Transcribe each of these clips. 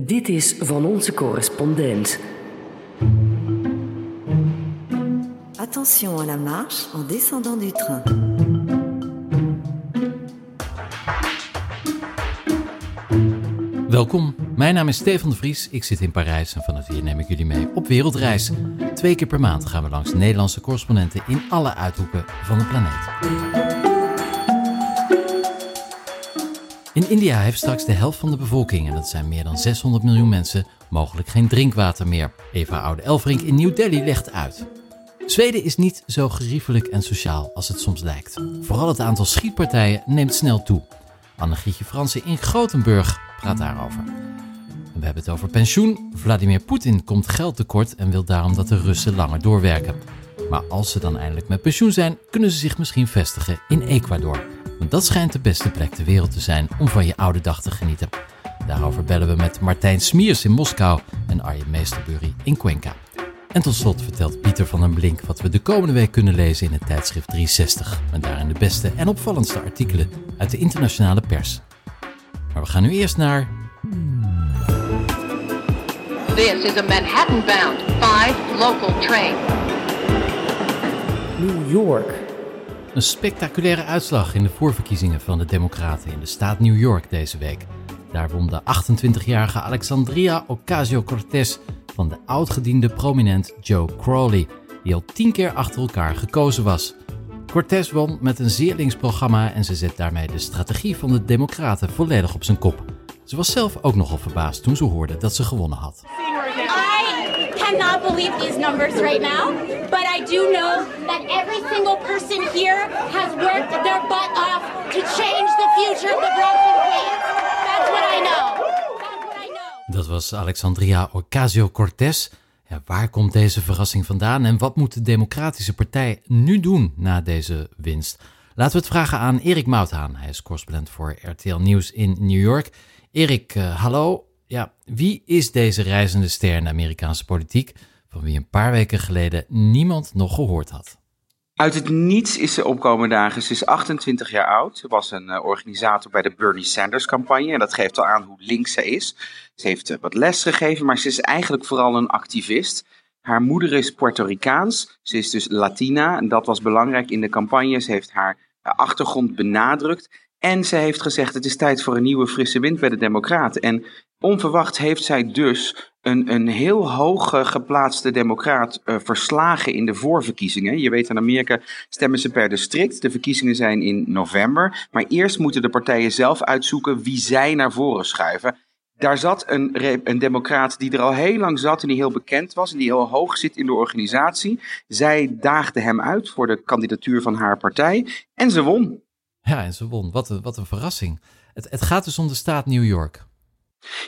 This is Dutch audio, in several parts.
Dit is van onze correspondent. Attention à la marche en descendant du train. Welkom, mijn naam is Stefan de Vries. Ik zit in Parijs en vanaf hier neem ik jullie mee op wereldreis. Twee keer per maand gaan we langs Nederlandse correspondenten in alle uithoeken van de planeet. In India heeft straks de helft van de bevolking, en dat zijn meer dan 600 miljoen mensen, mogelijk geen drinkwater meer. Eva Oude Elfrink in New Delhi legt uit. Zweden is niet zo geriefelijk en sociaal als het soms lijkt. Vooral het aantal schietpartijen neemt snel toe. Anne-Grietje Fransen in Gothenburg praat daarover. We hebben het over pensioen. Vladimir Poetin komt geld tekort en wil daarom dat de Russen langer doorwerken. Maar als ze dan eindelijk met pensioen zijn, kunnen ze zich misschien vestigen in Ecuador. Want dat schijnt de beste plek ter wereld te zijn om van je oude dag te genieten. Daarover bellen we met Martijn Smiers in Moskou en Arjen Meesterbury in Cuenca. En tot slot vertelt Pieter van den Blink wat we de komende week kunnen lezen in het tijdschrift 360. Met daarin de beste en opvallendste artikelen uit de internationale pers. Maar we gaan nu eerst naar. This is a Manhattan-bound five local train. New York. Een spectaculaire uitslag in de voorverkiezingen van de Democraten in de staat New York deze week. Daar won de 28-jarige Alexandria Ocasio-Cortez van de oudgediende prominent Joe Crowley, die al tien keer achter elkaar gekozen was. Cortez won met een zeer links programma en ze zet daarmee de strategie van de Democraten volledig op zijn kop. Ze was zelf ook nogal verbaasd toen ze hoorde dat ze gewonnen had. Cannot believe these numbers right now, but I do know that every single person here has worked their butt off to change the future of the Bronx Queens. That's what I know. That's what I know. Dat was Alexandria Ocasio-Cortez. Ja, waar komt deze verrassing vandaan en wat moet de Democratische Partij nu doen na deze winst? Laten we het vragen aan Erik Mouthaan. Hij is correspondent voor RTL Nieuws in New York. Erik, eh, hallo. Ja, wie is deze reizende ster in de Amerikaanse politiek, van wie een paar weken geleden niemand nog gehoord had? Uit het niets is ze opkomen dagen. Ze is 28 jaar oud. Ze was een eh, organisator bij de Bernie Sanders campagne. En dat geeft al aan hoe links ze is. Ze heeft eh, wat les gegeven, maar ze is eigenlijk vooral een activist. Haar moeder is Puerto Ricaans. Ze is dus Latina. En dat was belangrijk in de campagne. Ze heeft haar eh, achtergrond benadrukt. En ze heeft gezegd: het is tijd voor een nieuwe frisse wind bij de Democraten. En onverwacht heeft zij dus een, een heel hoog eh, geplaatste democraat eh, verslagen in de voorverkiezingen. Je weet in Amerika stemmen ze per district. De verkiezingen zijn in november. Maar eerst moeten de partijen zelf uitzoeken wie zij naar voren schuiven. Daar zat een, een democraat die er al heel lang zat en die heel bekend was en die heel hoog zit in de organisatie. Zij daagde hem uit voor de kandidatuur van haar partij en ze won. Ja, en ze won. Wat een, wat een verrassing. Het, het gaat dus om de staat New York.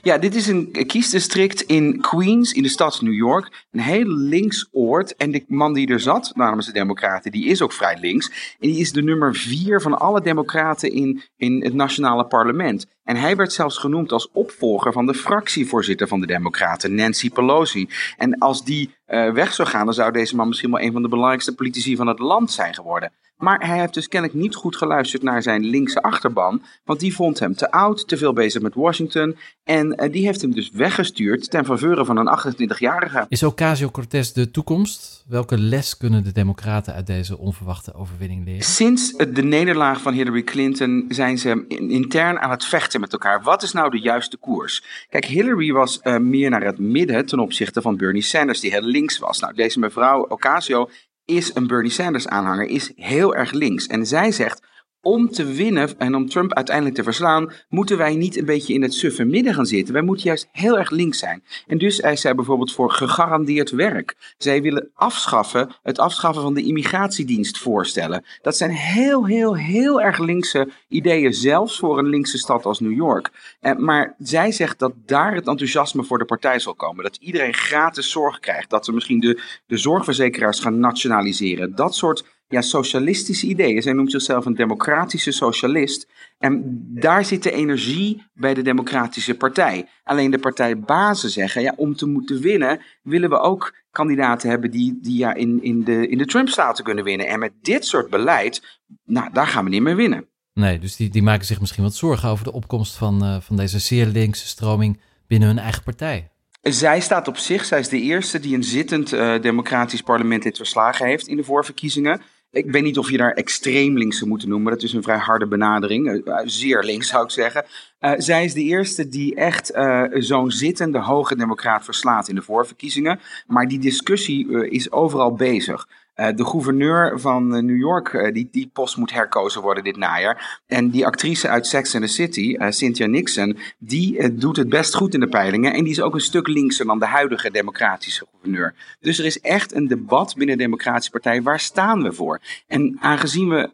Ja, dit is een kiesdistrict in Queens, in de stad New York. Een heel links oord. En de man die er zat, namens de Democraten, die is ook vrij links. En die is de nummer vier van alle Democraten in, in het nationale parlement. En hij werd zelfs genoemd als opvolger van de fractievoorzitter van de Democraten, Nancy Pelosi. En als die eh, weg zou gaan, dan zou deze man misschien wel een van de belangrijkste politici van het land zijn geworden. Maar hij heeft dus kennelijk niet goed geluisterd naar zijn linkse achterban. Want die vond hem te oud, te veel bezig met Washington. En eh, die heeft hem dus weggestuurd ten faveur van een 28-jarige. Is Ocasio-Cortez de toekomst? Welke les kunnen de Democraten uit deze onverwachte overwinning leren? Sinds de nederlaag van Hillary Clinton zijn ze in- intern aan het vechten met elkaar. Wat is nou de juiste koers? Kijk, Hillary was eh, meer naar het midden ten opzichte van Bernie Sanders, die heel links was. Nou, deze mevrouw Ocasio is een Bernie Sanders aanhanger, is heel erg links. En zij zegt, om te winnen en om Trump uiteindelijk te verslaan, moeten wij niet een beetje in het suffe midden gaan zitten. Wij moeten juist heel erg links zijn. En dus is zij bijvoorbeeld voor gegarandeerd werk. Zij willen afschaffen, het afschaffen van de immigratiedienst voorstellen. Dat zijn heel, heel, heel erg linkse ideeën, zelfs voor een linkse stad als New York. Eh, maar zij zegt dat daar het enthousiasme voor de partij zal komen. Dat iedereen gratis zorg krijgt. Dat ze misschien de, de zorgverzekeraars gaan nationaliseren. Dat soort ja, socialistische ideeën. Zij noemt zichzelf een democratische socialist. En daar zit de energie bij de Democratische Partij. Alleen de partijbazen zeggen, ja, om te moeten winnen, willen we ook kandidaten hebben die, die ja, in, in de, in de Trump-staten kunnen winnen. En met dit soort beleid, nou, daar gaan we niet meer winnen. Nee, dus die, die maken zich misschien wat zorgen over de opkomst van, eh, van deze zeer linkse stroming binnen hun eigen partij. Zij staat op zich, zij is de eerste die een zittend uh, democratisch parlementlid verslagen heeft in de voorverkiezingen. Ik weet niet of je daar extreem links zou moeten noemen. Dat is een vrij harde benadering. Uh, zeer links zou ik zeggen. Uh, zij is de eerste die echt zo'n zittende hoge democraat verslaat in de voorverkiezingen. Maar die discussie is overal bezig. Uh, de gouverneur van uh, New York, uh, die, die post moet herkozen worden dit najaar. En die actrice uit Sex and the City, Cynthia Nixon, die doet het best goed in de peilingen. En die is ook een stuk linkser dan de huidige democratische gouverneur. Dus er is echt een debat binnen de Democratische Partij. Waar staan we voor? En aangezien we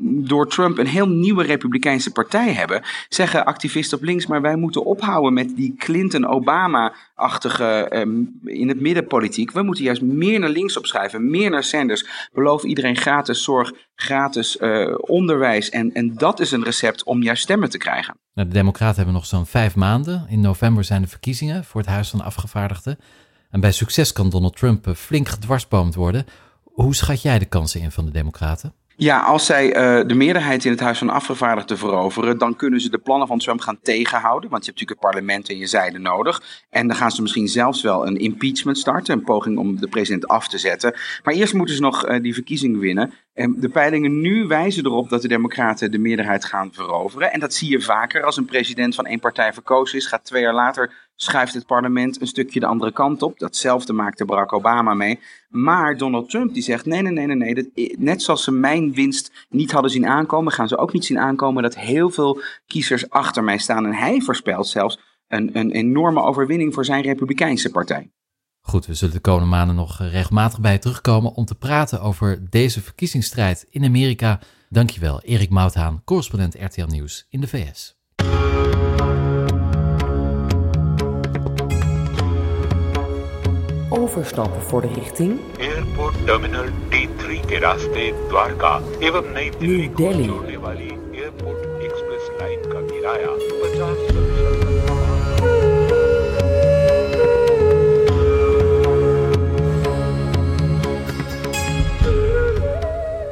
door Trump een heel nieuwe Republikeinse partij hebben, zeggen activisten op links, maar wij moeten ophouden met die Clinton-Obama-achtige um, in het middenpolitiek. We moeten juist meer naar links opschuiven, meer naar Sanders. Beloof iedereen gratis zorg, gratis uh, onderwijs. En, en dat is een recept om juist stemmen te krijgen. Nou, de Democraten hebben nog zo'n vijf maanden. In november zijn de verkiezingen voor het Huis van de Afgevaardigden. En bij succes kan Donald Trump flink gedwarsboomd worden. Hoe schat jij de kansen in van de Democraten? Ja, als zij uh, de meerderheid in het Huis van Afgevaardigden veroveren, dan kunnen ze de plannen van Trump gaan tegenhouden. Want je hebt natuurlijk het parlement en je zijde nodig. En dan gaan ze misschien zelfs wel een impeachment starten, een poging om de president af te zetten. Maar eerst moeten ze nog uh, die verkiezingen winnen. En de peilingen nu wijzen erop dat de Democraten de meerderheid gaan veroveren. En dat zie je vaker als een president van één partij verkozen is, gaat twee jaar later schuift het parlement een stukje de andere kant op. Datzelfde maakte Barack Obama mee. Maar Donald Trump die zegt: nee, nee, nee, nee, nee. net zoals ze mijn winst niet hadden zien aankomen, gaan ze ook niet zien aankomen dat heel veel kiezers achter mij staan. En hij voorspelt zelfs een, een enorme overwinning voor zijn Republikeinse partij. Goed, we zullen de komende maanden nog regelmatig bij terugkomen om te praten over deze verkiezingsstrijd in Amerika. Dankjewel, Erik Mouthaan, correspondent RTL Nieuws in de VS. overstappen voor de richting Airport Terminal T3 के रास्ते द्वारका एवं नई दिल्ली को जोड़ने वाली airport express line का किराया 50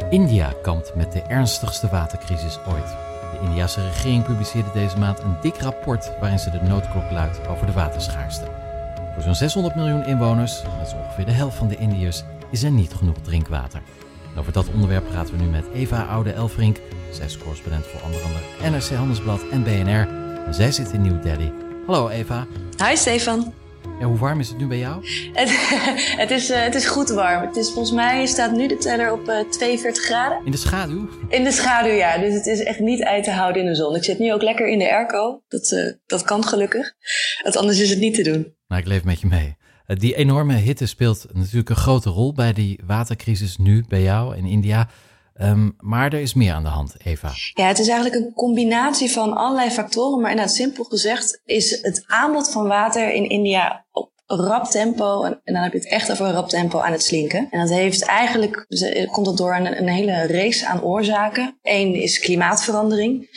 India kampt met de ernstigste watercrisis ooit. De Indiase regering publiceerde deze maand een dik rapport waarin ze de noodklok luidt over de waterschaarste. Voor zo'n 600 miljoen inwoners, dat is ongeveer de helft van de Indiërs, is er niet genoeg drinkwater. over dat onderwerp praten we nu met Eva Oude-Elfrink. Zij is correspondent voor onder andere NRC Handelsblad en BNR. En zij zit in New Delhi. Hallo Eva. Hi Stefan. Ja, hoe warm is het nu bij jou? Het, het, is, uh, het is goed warm. Het is, volgens mij staat nu de teller op uh, 42 graden. In de schaduw? In de schaduw, ja. Dus het is echt niet uit te houden in de zon. Ik zit nu ook lekker in de airco. Dat, uh, dat kan gelukkig. Want anders is het niet te doen. Nou, ik leef met je mee. Uh, die enorme hitte speelt natuurlijk een grote rol bij die watercrisis nu bij jou in India. Um, maar er is meer aan de hand, Eva. Ja, het is eigenlijk een combinatie van allerlei factoren. Maar inderdaad, simpel gezegd, is het aanbod van water in India op rap tempo, en, dan heb je het echt over rap tempo aan het slinken. En dat heeft eigenlijk, komt het door een, een hele race aan oorzaken. Eén is klimaatverandering.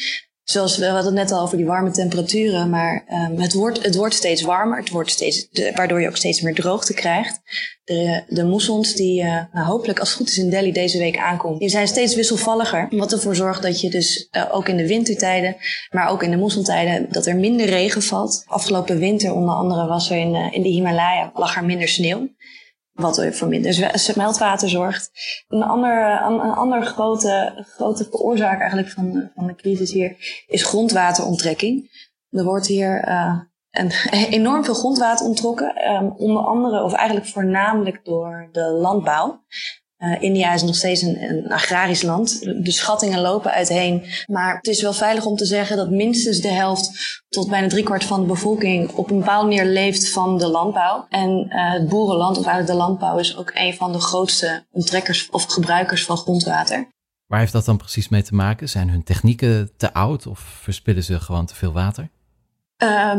Zoals we hadden het net al over die warme temperaturen, maar um, het, wordt, het wordt steeds warmer, het wordt steeds, waardoor je ook steeds meer droogte krijgt. De, de moessons die uh, nou, hopelijk als het goed is in Delhi deze week aankomt, die zijn steeds wisselvalliger. Wat ervoor zorgt dat je dus uh, ook in de wintertijden, maar ook in de moessontijden, dat er minder regen valt. Afgelopen winter onder andere was er in, uh, in de Himalaya, lag er minder sneeuw wat voor minder smeltwater zorgt. Een ander, een, een ander grote, grote veroorzaak eigenlijk van, van de crisis hier is grondwateronttrekking. Er wordt hier uh, enorm veel grondwater onttrokken, um, onder andere of eigenlijk voornamelijk door de landbouw. Uh, India is nog steeds een, agrarisch land. De schattingen lopen uiteen. Maar het is wel veilig om te zeggen dat minstens de helft tot bijna driekwart van de bevolking op een bepaalde manier leeft van de landbouw. En uh, het boerenland, of eigenlijk de landbouw, is ook een van de grootste onttrekkers of gebruikers van grondwater. Waar heeft dat dan precies mee te maken? Zijn hun technieken te oud of verspillen ze gewoon te veel water? Uh,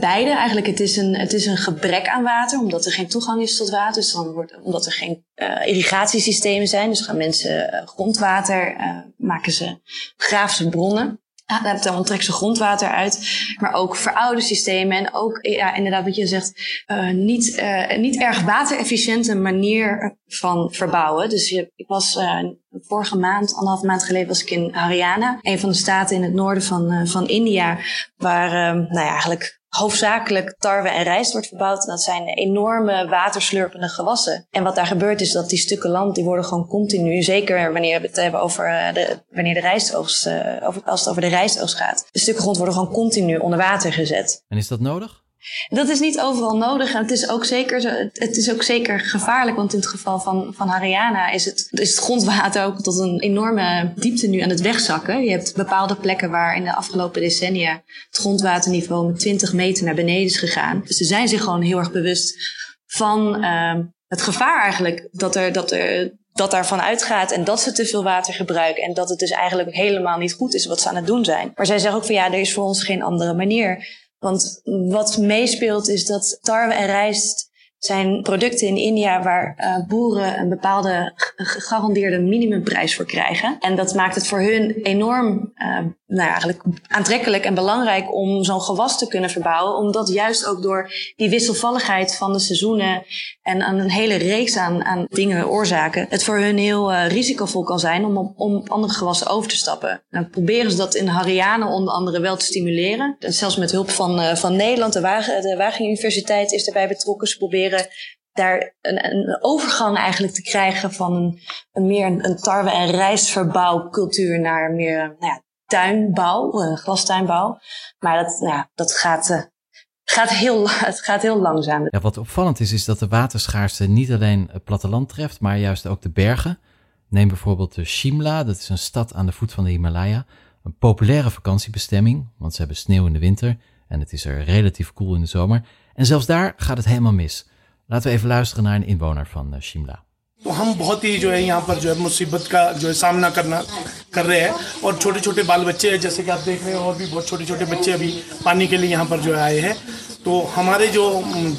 beide eigenlijk. Het is, een, het is een gebrek aan water, omdat er geen toegang is tot water. Dus dan wordt, omdat er geen uh, irrigatiesystemen zijn. Dus gaan mensen uh, grondwater, maken ze, graven bronnen. Ja, dan trekken ze grondwater uit, maar ook veroude systemen en ook, ja, inderdaad wat je zegt, uh, niet, uh, niet erg waterefficiënte manier van verbouwen. Dus je, ik was uh, vorige maand, anderhalf maand geleden, was ik in Haryana, een van de staten in het noorden van, van India, waar nou ja, eigenlijk hoofdzakelijk tarwe en rijst wordt verbouwd. Dat zijn enorme waterslurpende gewassen. En wat daar gebeurt is dat die stukken land, die worden gewoon continu, zeker wanneer we het hebben over eh, de, wanneer de rijstoogst, uh, over, als het over de rijstoogst gaat. De stukken grond worden gewoon continu onder water gezet. En is dat nodig? Dat is niet overal nodig en het is ook zeker, het is ook zeker gevaarlijk. Want in het geval van, van Haryana is het, is het grondwater ook tot een enorme diepte nu aan het wegzakken. Je hebt bepaalde plekken waar in de afgelopen decennia het grondwaterniveau met 20 meter naar beneden is gegaan. Dus ze zijn zich gewoon heel erg bewust van uh, het gevaar eigenlijk dat er, dat er dat daarvan uitgaat en dat ze te veel water gebruiken en dat het dus eigenlijk helemaal niet goed is wat ze aan het doen zijn. Maar zij zeggen ook van ja, er is voor ons geen andere manier. Want wat meespeelt is dat tarwe en rijst zijn producten in India waar uh, boeren een bepaalde gegarandeerde minimumprijs voor krijgen. En dat maakt het voor hun enorm uh, nou eigenlijk aantrekkelijk en belangrijk om zo'n gewas te kunnen verbouwen. Omdat juist ook door die wisselvalligheid van de seizoenen en aan een hele reeks aan, aan dingen oorzaken, het voor hun heel uh, risicovol kan zijn om om andere gewassen over te stappen. Dan proberen ze dat in Haryana onder andere wel te stimuleren. En zelfs met hulp van, van Nederland, de, Wagen, de Wageningen Universiteit is erbij betrokken. Ze proberen daar een, een, overgang eigenlijk te krijgen van een, een meer een, tarwe- en rijstverbouwcultuur naar meer nou ja, tuinbouw, uh, glastuinbouw. Maar dat, nou ja, dat gaat, uh, gaat, heel, het gaat heel langzaam. Ja, wat opvallend is, is dat de waterschaarste niet alleen het platteland treft, maar juist ook de bergen. Neem bijvoorbeeld de Shimla, dat is een stad aan de voet van de Himalaya. Een populaire vakantiebestemming, want ze hebben sneeuw in de winter en het is er relatief koel in de zomer. En zelfs daar gaat het helemaal mis. Laten we even luisteren naar een inwoner van uh, Shimla. तो हम बहुत ही जो है यहाँ पर जो है मुसीबत का जो है सामना करना कर रहे हैं और छोटे छोटे बाल बच्चे हैं जैसे कि आप देख रहे हैं और भी बहुत छोटे छोटे बच्चे अभी पानी के लिए यहाँ पर जो है आए हैं तो हमारे जो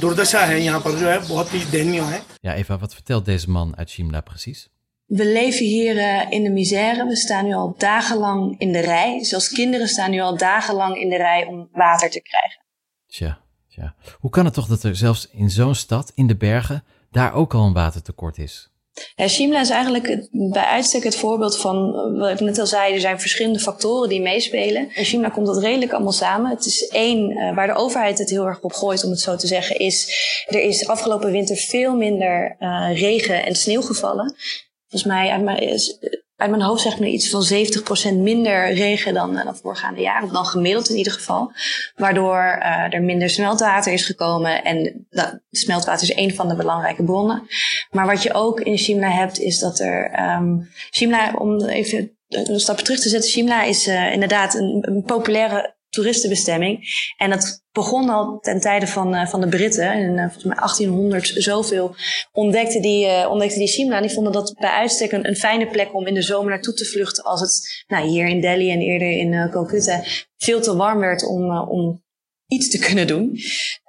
दुर्दशा है यहाँ पर जो है बहुत ही दयनीय है Ja, Eva, wat vertelt deze man uit Shimla precies? We leven hier uh, in de misère. We staan nu al dagenlang in de rij. Zelfs kinderen staan nu al dagenlang in de rij om water te krijgen. Tja, hoe kan het toch dat er zelfs in zo'n stad, in de bergen, daar ook al een watertekort is? Ja, Shimla is eigenlijk bij uitstek het voorbeeld van, wat ik net al zei, er zijn verschillende factoren die meespelen. In Shimla komt dat redelijk allemaal samen. Het is één, uh, waar de overheid het heel erg op gooit, om het zo te zeggen, is, er is afgelopen winter veel minder uh, regen en sneeuw gevallen. Volgens mij, uit mijn hoofd zegt me iets van 70% minder regen dan, uh, dan voorgaande jaren, dan gemiddeld in ieder geval. Waardoor uh, er minder smeltwater is gekomen en nou, smeltwater is een van de belangrijke bronnen. Maar wat je ook in Shimla hebt is dat er, um, Shimla, om even een stapje terug te zetten, Shimla is uh, inderdaad een, een populaire toeristenbestemming. En dat begon al ten tijde van, uh, van de Britten. In uh, volgens mij 1800 zoveel ontdekten die, uh, ontdekten die Shimla. Die vonden dat bij uitstek een, een, fijne plek om in de zomer naartoe te vluchten. Als het nou, hier in Delhi en eerder in Calcutta veel te warm werd om, om iets te kunnen doen.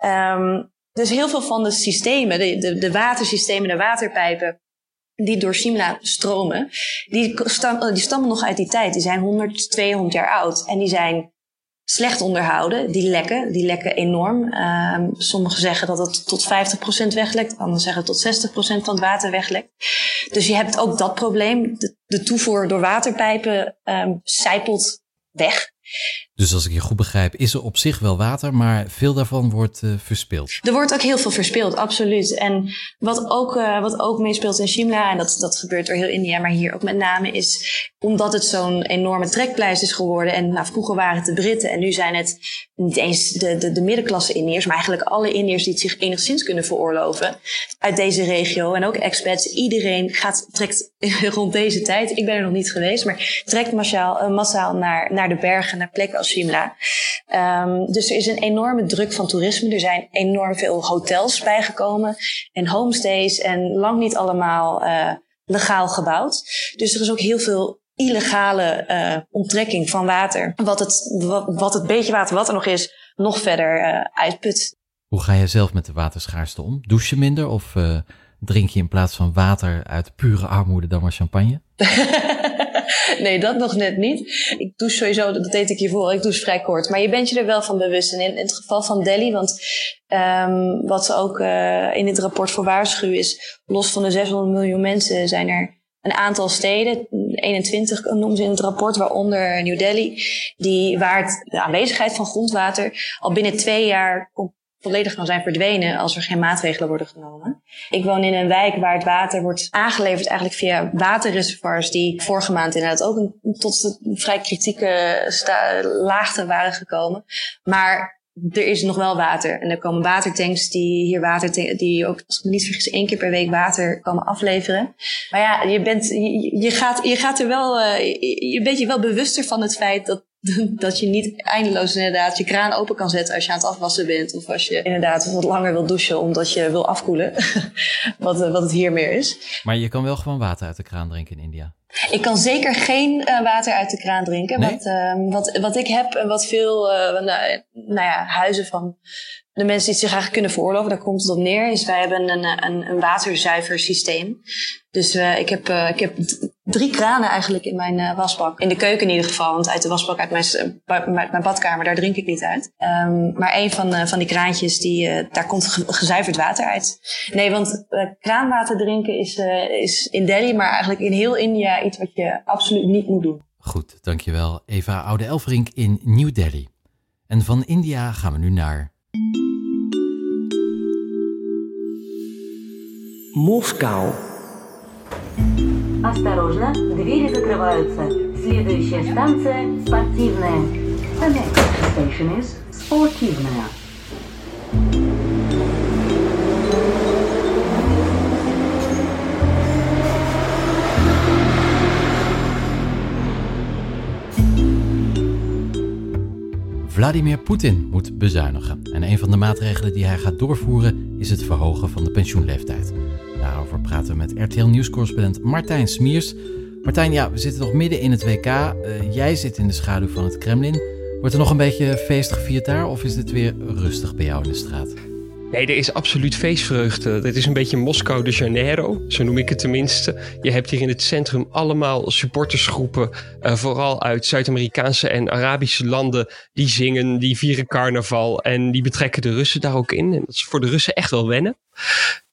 Um, dus heel veel van de systemen, de, de, de watersystemen, de waterpijpen die door Shimla stromen, die, stam, die stammen nog uit die tijd. Die zijn 100, 200 jaar oud. En die zijn slecht onderhouden. Die lekken, die lekken enorm. Uh, sommigen zeggen dat het tot 50% weglekt, anderen zeggen tot 60% van het water weglekt. Dus je hebt ook dat probleem. De, toevoer door waterpijpen um, zijpelt weg. Dus als ik je goed begrijp, is er op zich wel water, maar veel daarvan wordt uh, verspild. Er wordt ook heel veel verspild, absoluut. En wat ook, uh, wat ook meespeelt in Shimla, en dat, dat gebeurt door heel India, maar hier ook met name, is omdat het zo'n enorme trekpleister is geworden. En nou, vroeger waren het de Britten en nu zijn het niet eens de, de, de middenklasse Indiërs, maar eigenlijk alle Indiërs die het zich enigszins kunnen veroorloven uit deze regio. En ook expats. Iedereen gaat, trekt rond deze tijd, ik ben er nog niet geweest, maar trekt massaal, uh, massaal naar, naar de bergen, naar plekken als Shimla. Um, dus er is een enorme druk van toerisme. Er zijn enorm veel hotels bijgekomen en homestays en lang niet allemaal uh, legaal gebouwd. Dus er is ook heel veel illegale uh, onttrekking van water. Wat het, wat, wat het beetje water wat er nog is, nog verder uh, uitput. Hoe ga je zelf met de waterschaarste om? Douche je minder of drink je in plaats van water uit pure armoede dan maar champagne? nee, dat nog net niet. Ik douche sowieso, dat deed ik hiervoor, ik douche vrij kort. Maar je bent je er wel van bewust. En in, in het geval van Delhi, want um, wat ze ook uh, in dit rapport voor waarschuwen is, los van de 600 miljoen mensen zijn er een aantal steden, 21 noemen ze in het rapport, waaronder New Delhi, die, waar de aanwezigheid van grondwater al binnen twee jaar volledig kan zijn verdwenen als er geen maatregelen worden genomen. Ik woon in een wijk waar het water wordt aangeleverd eigenlijk via waterreservoirs die vorige maand inderdaad ook een, tot een vrij kritieke laagte waren gekomen. Maar er is nog wel water. En er komen watertanks die hier water, die ook, als ik me niet vergis, één keer per week water komen afleveren. Maar ja, je bent, je, gaat, je gaat er wel, uh, je bent je wel bewuster van het feit dat dat je niet eindeloos inderdaad je kraan open kan zetten als je aan het afwassen bent. Of als je inderdaad wat langer wil douchen omdat je wil afkoelen. wat, eh, wat het hier meer is. Maar je kan wel gewoon water uit de kraan drinken in India. Ik kan zeker geen uh, water uit de kraan drinken. Nee? Wat, uh, wat, wat ik heb en wat veel uh, nou, nou, ja, huizen van de mensen die het zich eigenlijk kunnen veroorloven, daar komt het op neer, is wij hebben een, een, een waterzuiver. Dus uh, ik, heb, uh, ik heb drie kranen eigenlijk in mijn uh, wasbak. In de keuken in ieder geval, want uit de wasbak uit mijn, mijn badkamer, daar drink ik niet uit. Um, maar een van, van die kraantjes, die, daar komt gezuiverd water uit. Nee, want kraanwater drinken is, is in Delhi, maar eigenlijk in heel India iets wat je absoluut niet moet doen. Goed, dankjewel Eva Oude-Elverink in New Delhi. En van India gaan we nu naar... Moskou. Осторожно, двери закрываются. Следующая станция – спортивная. The next station is спортивная. Vladimir Poetin moet bezuinigen. En een van de maatregelen die hij gaat doorvoeren is het verhogen van de pensioenleeftijd. Daarover praten met RTL Nieuws-correspondent Martijn Smiers. Martijn, ja, we zitten nog midden in het WK. Uh, jij zit in de schaduw van het Kremlin. Wordt er nog een beetje feest gevierd daar of is het weer rustig bij jou in de straat? Nee, er is absoluut feestvreugde. Dit is een beetje Moskou de Janeiro, zo noem ik het tenminste. Je hebt hier in het centrum allemaal supportersgroepen, uh, vooral uit Zuid-Amerikaanse en Arabische landen, die zingen, die vieren carnaval en die betrekken de Russen daar ook in. En dat is voor de Russen echt wel wennen.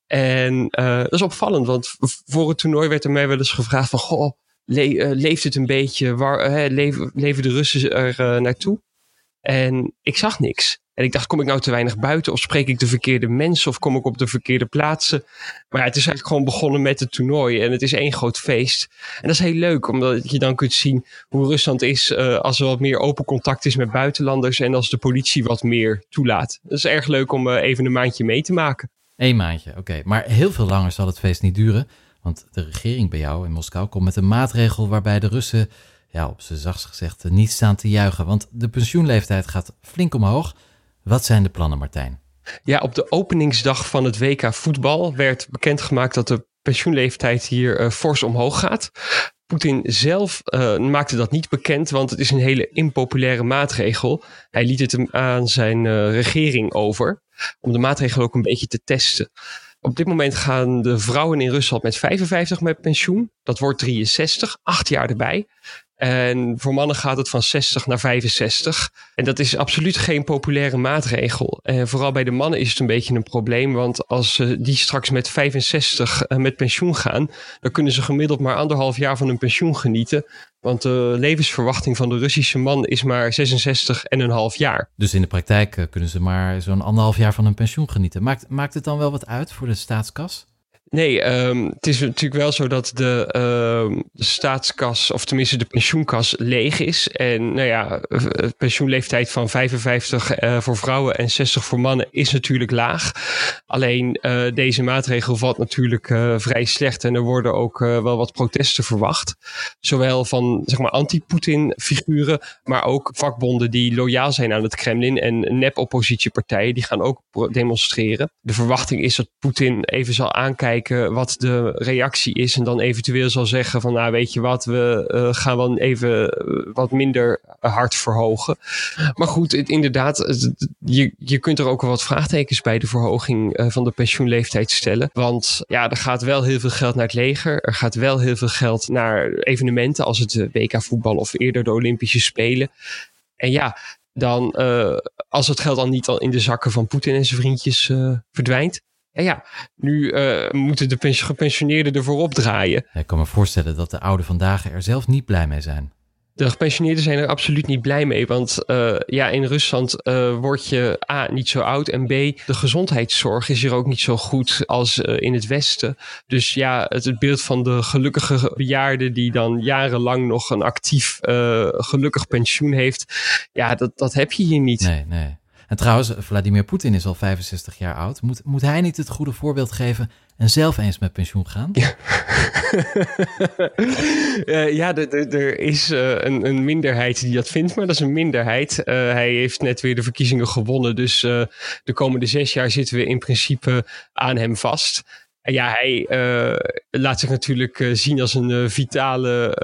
En uh, dat is opvallend, want voor het toernooi werd er mij wel eens gevraagd van, goh, le uh, leeft het een beetje, waar, uh, leven, de Russen er naartoe? En ik zag niks. En ik dacht, kom ik nou te weinig buiten of spreek ik de verkeerde mensen of kom ik op de verkeerde plaatsen? Maar het is eigenlijk gewoon begonnen met het toernooi en het is één groot feest. En dat is heel leuk, omdat je dan kunt zien hoe Rusland is uh, als er wat meer open contact is met buitenlanders en als de politie wat meer toelaat. Dat is erg leuk om even een maandje mee te maken. Eén maandje, oké. Maar heel veel langer zal het feest niet duren, want de regering bij jou in Moskou komt met een maatregel waarbij de Russen, ja, op z'n zachtst gezegd, niet staan te juichen. Want de pensioenleeftijd gaat flink omhoog. Wat zijn de plannen, Martijn? Ja, op de openingsdag van het WK voetbal werd bekendgemaakt dat de pensioenleeftijd hier uh, fors omhoog gaat. Poetin zelf uh, maakte dat niet bekend, want het is een hele impopulaire maatregel. Hij liet het aan zijn uh, regering over, om de maatregel ook een beetje te testen. Op dit moment gaan de vrouwen in Rusland met 55 met pensioen. Dat wordt 63, acht jaar erbij. En voor mannen gaat het van 60 naar 65. En dat is absoluut geen populaire maatregel. En vooral bij de mannen is het een beetje een probleem. Want als ze die straks met 65 met pensioen gaan, dan kunnen ze gemiddeld maar anderhalf jaar van hun pensioen genieten. Want de levensverwachting van de Russische man is maar 66 en een half jaar. Dus in de praktijk kunnen ze maar zo'n anderhalf jaar van hun pensioen genieten. Maakt, maakt het dan wel wat uit voor de staatskas? Nee, um, het is natuurlijk wel zo dat de, uh, de, staatskas, of tenminste de pensioenkas, leeg is. En nou ja, pensioenleeftijd van 55 uh, voor vrouwen en 60 voor mannen is natuurlijk laag. Alleen deze maatregel valt natuurlijk vrij slecht en er worden ook wel wat protesten verwacht. Zowel van zeg maar anti-Poetin figuren, maar ook vakbonden die loyaal zijn aan het Kremlin en nep-oppositiepartijen die gaan ook demonstreren. De verwachting is dat Poetin even zal aankijken wat de reactie is. En dan eventueel zal zeggen van nou weet je wat, we uh, gaan wel even wat minder hard verhogen. Maar goed, het, inderdaad, je, je kunt er ook wel wat vraagtekens bij de verhoging uh, van de pensioenleeftijd stellen. Want ja, er gaat wel heel veel geld naar het leger. Er gaat wel heel veel geld naar evenementen als het WK voetbal of eerder de Olympische Spelen. En ja, dan als het geld dan niet al in de zakken van Poetin en zijn vriendjes verdwijnt En ja, nu uh, moeten de gepensioneerden ervoor opdraaien. Ik kan me voorstellen dat de ouden vandaag er zelf niet blij mee zijn. De gepensioneerden zijn er absoluut niet blij mee. Want uh, ja, in Rusland uh, word je A, niet zo oud. En B, de gezondheidszorg is hier ook niet zo goed als uh, in het Westen. Dus ja, het, het, beeld van de gelukkige bejaarde die dan jarenlang nog een actief, gelukkig pensioen heeft. Ja, dat, dat heb je hier niet. Nee, nee. En trouwens, Vladimir Poetin is al 65 jaar oud. Moet, moet hij niet het goede voorbeeld geven en zelf eens met pensioen gaan? Ja, uh, ja er is uh, een, een, minderheid die dat vindt, maar dat is een minderheid. Uh, hij heeft net weer de verkiezingen gewonnen, dus de komende zes jaar zitten we in principe aan hem vast. Ja, hij uh, laat zich natuurlijk uh, zien als een uh, vitale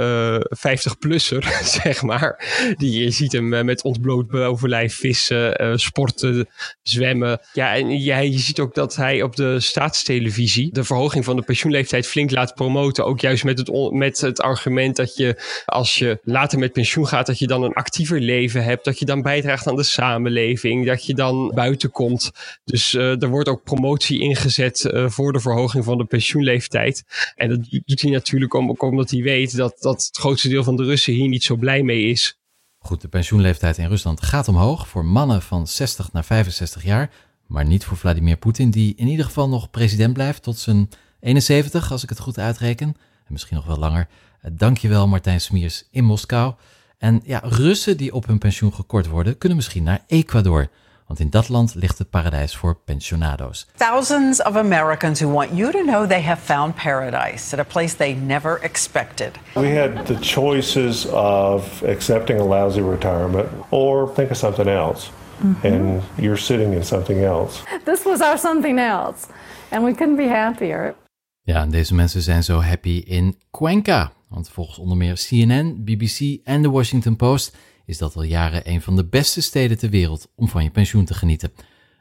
50-plusser, zeg maar. Die, je ziet hem met ontbloot bovenlijf vissen, sporten, zwemmen. Ja, en ja, je ziet ook dat hij op de staatstelevisie de verhoging van de pensioenleeftijd flink laat promoten. Ook juist met het, met het argument dat je als je later met pensioen gaat, dat je dan een actiever leven hebt. Dat je dan bijdraagt aan de samenleving. Dat je dan buiten komt. Dus er wordt ook promotie ingezet voor de verhoging van de pensioenleeftijd. En dat doet hij natuurlijk om, omdat hij weet dat, dat het grootste deel van de Russen hier niet zo blij mee is. Goed, de pensioenleeftijd in Rusland gaat omhoog voor mannen van 60 naar 65 jaar, maar niet voor Vladimir Poetin, die in ieder geval nog president blijft tot zijn 71, als ik het goed uitreken. En misschien nog wel langer. Eh, dankjewel Martijn Smiers in Moskou. En ja, Russen die op hun pensioen gekort worden, kunnen misschien naar Ecuador. Want in dat land ligt het paradijs voor pensionado's. Thousands of Americans who want you to know they have found paradise at a place they never expected. We had the choices of accepting a lousy retirement or think of something else. Mm -hmm. And you're sitting in something else. This was our something else. And we couldn't be happier. Ja, en deze mensen zijn zo happy in Cuenca. Want volgens onder meer CNN, BBC en The Washington Post is dat al jaren een van de beste steden ter wereld om van je pensioen te genieten.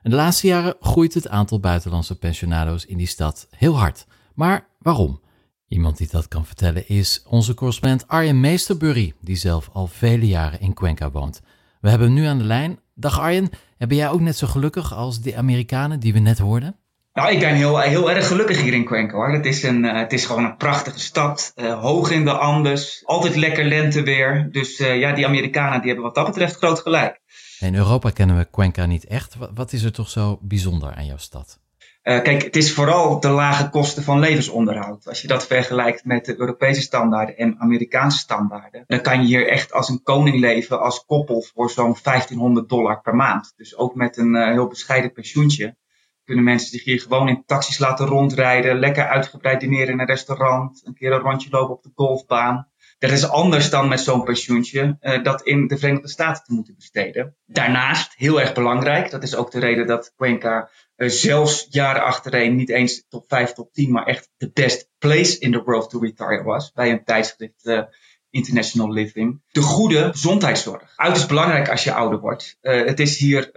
En de laatste jaren groeit het aantal buitenlandse pensionado's in die stad heel hard. Maar waarom? Iemand die dat kan vertellen is onze correspondent Arjen Meesterburry, die zelf al vele jaren in Cuenca woont. We hebben hem nu aan de lijn. Dag Arjen, ben jij ook net zo gelukkig als de Amerikanen die we net hoorden? Nou, ik ben heel, heel erg gelukkig hier in Cuenca hoor. Het is, een, uh, het is gewoon een prachtige stad. Uh, hoog in de Andes. Altijd lekker lenteweer. Dus uh, ja, die Amerikanen die hebben wat dat betreft groot gelijk. In Europa kennen we Cuenca niet echt. Wat, wat is er toch zo bijzonder aan jouw stad? kijk, het is vooral de lage kosten van levensonderhoud. Als je dat vergelijkt met de Europese standaarden en Amerikaanse standaarden, dan kan je hier echt als een koning leven als koppel voor zo'n 1500 dollar per maand. Dus ook met een heel bescheiden pensioentje kunnen mensen zich hier gewoon in taxis laten rondrijden, lekker uitgebreid dineren in een restaurant, een keer een rondje lopen op de golfbaan. Dat is anders dan met zo'n pensioentje uh, dat in de Verenigde Staten te moeten besteden. Daarnaast, heel erg belangrijk, dat is ook de reden dat Cuenca uh, zelfs jaren achtereen niet eens top 5, top 10, maar echt de best place in the world to retire was. Bij een tijdschrift uh, International Living. De goede gezondheidszorg. Uiterst belangrijk als je ouder wordt. het is hier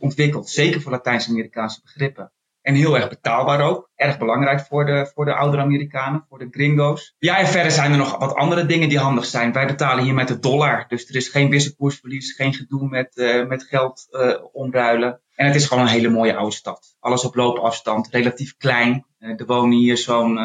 ontwikkeld, zeker voor Latijns-Amerikaanse begrippen. En heel erg betaalbaar ook. Erg belangrijk voor de, voor de oudere Amerikanen, voor de gringo's. Ja, en verder zijn er nog wat andere dingen die handig zijn. Wij betalen hier met de dollar. Dus er is geen wisselkoersverlies, geen gedoe met, uh, met geld uh, omruilen. En het is gewoon een hele mooie oude stad. Alles op loopafstand, relatief klein. Uh, er wonen hier zo'n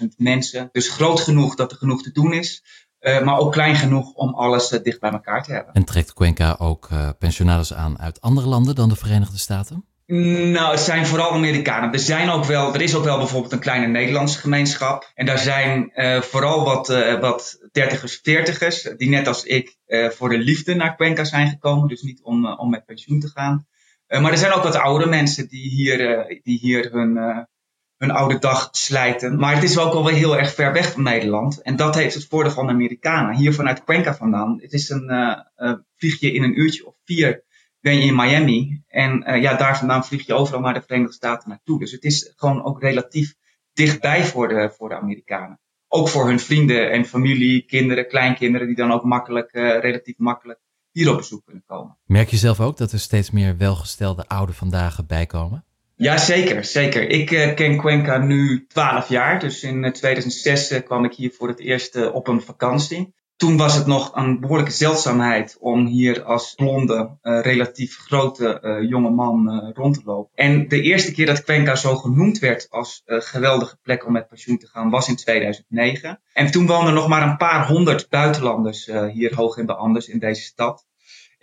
450.000 mensen. Dus groot genoeg dat er genoeg te doen is. Uh, maar ook klein genoeg om alles uh, dicht bij elkaar te hebben. En trekt Cuenca ook uh, aan uit andere landen dan de Verenigde Staten? Nou, het zijn vooral Amerikanen. Er, zijn ook wel, er is ook wel bijvoorbeeld een kleine Nederlandse gemeenschap. En daar zijn vooral wat, wat dertigers, veertigers, die net als ik voor de liefde naar Cuenca zijn gekomen. Dus niet om, om met pensioen te gaan. maar er zijn ook wat oude mensen die hier, die hier hun hun oude dag slijten. Maar het is ook wel weer heel erg ver weg van Nederland. En dat heeft het voordeel van de Amerikanen. Hier vanuit Cuenca vandaan. Het is een uh, vlieg je in een uurtje of vier ben je in Miami. En uh, ja, daar vandaan vlieg je overal naar de Verenigde Staten naartoe. Dus het is gewoon ook relatief dichtbij voor de, voor de Amerikanen. Ook voor hun vrienden en familie, kinderen, kleinkinderen, die dan ook makkelijk, relatief makkelijk hier op bezoek kunnen komen. Merk je zelf ook dat er steeds meer welgestelde ouden vandaag bijkomen? Ja, zeker, zeker. Ik uh, ken Cuenca nu 12 jaar. Dus in 2006 uh, eh, kwam ik hier voor het eerst op een vakantie. Toen was het nog een behoorlijke zeldzaamheid om hier als blonde, relatief grote jonge man rond te lopen. En de eerste keer dat Cuenca zo genoemd werd als geweldige plek om met pensioen te gaan was in 2009. En toen woonden nog maar een paar honderd buitenlanders hier hoog in de Andes in deze stad.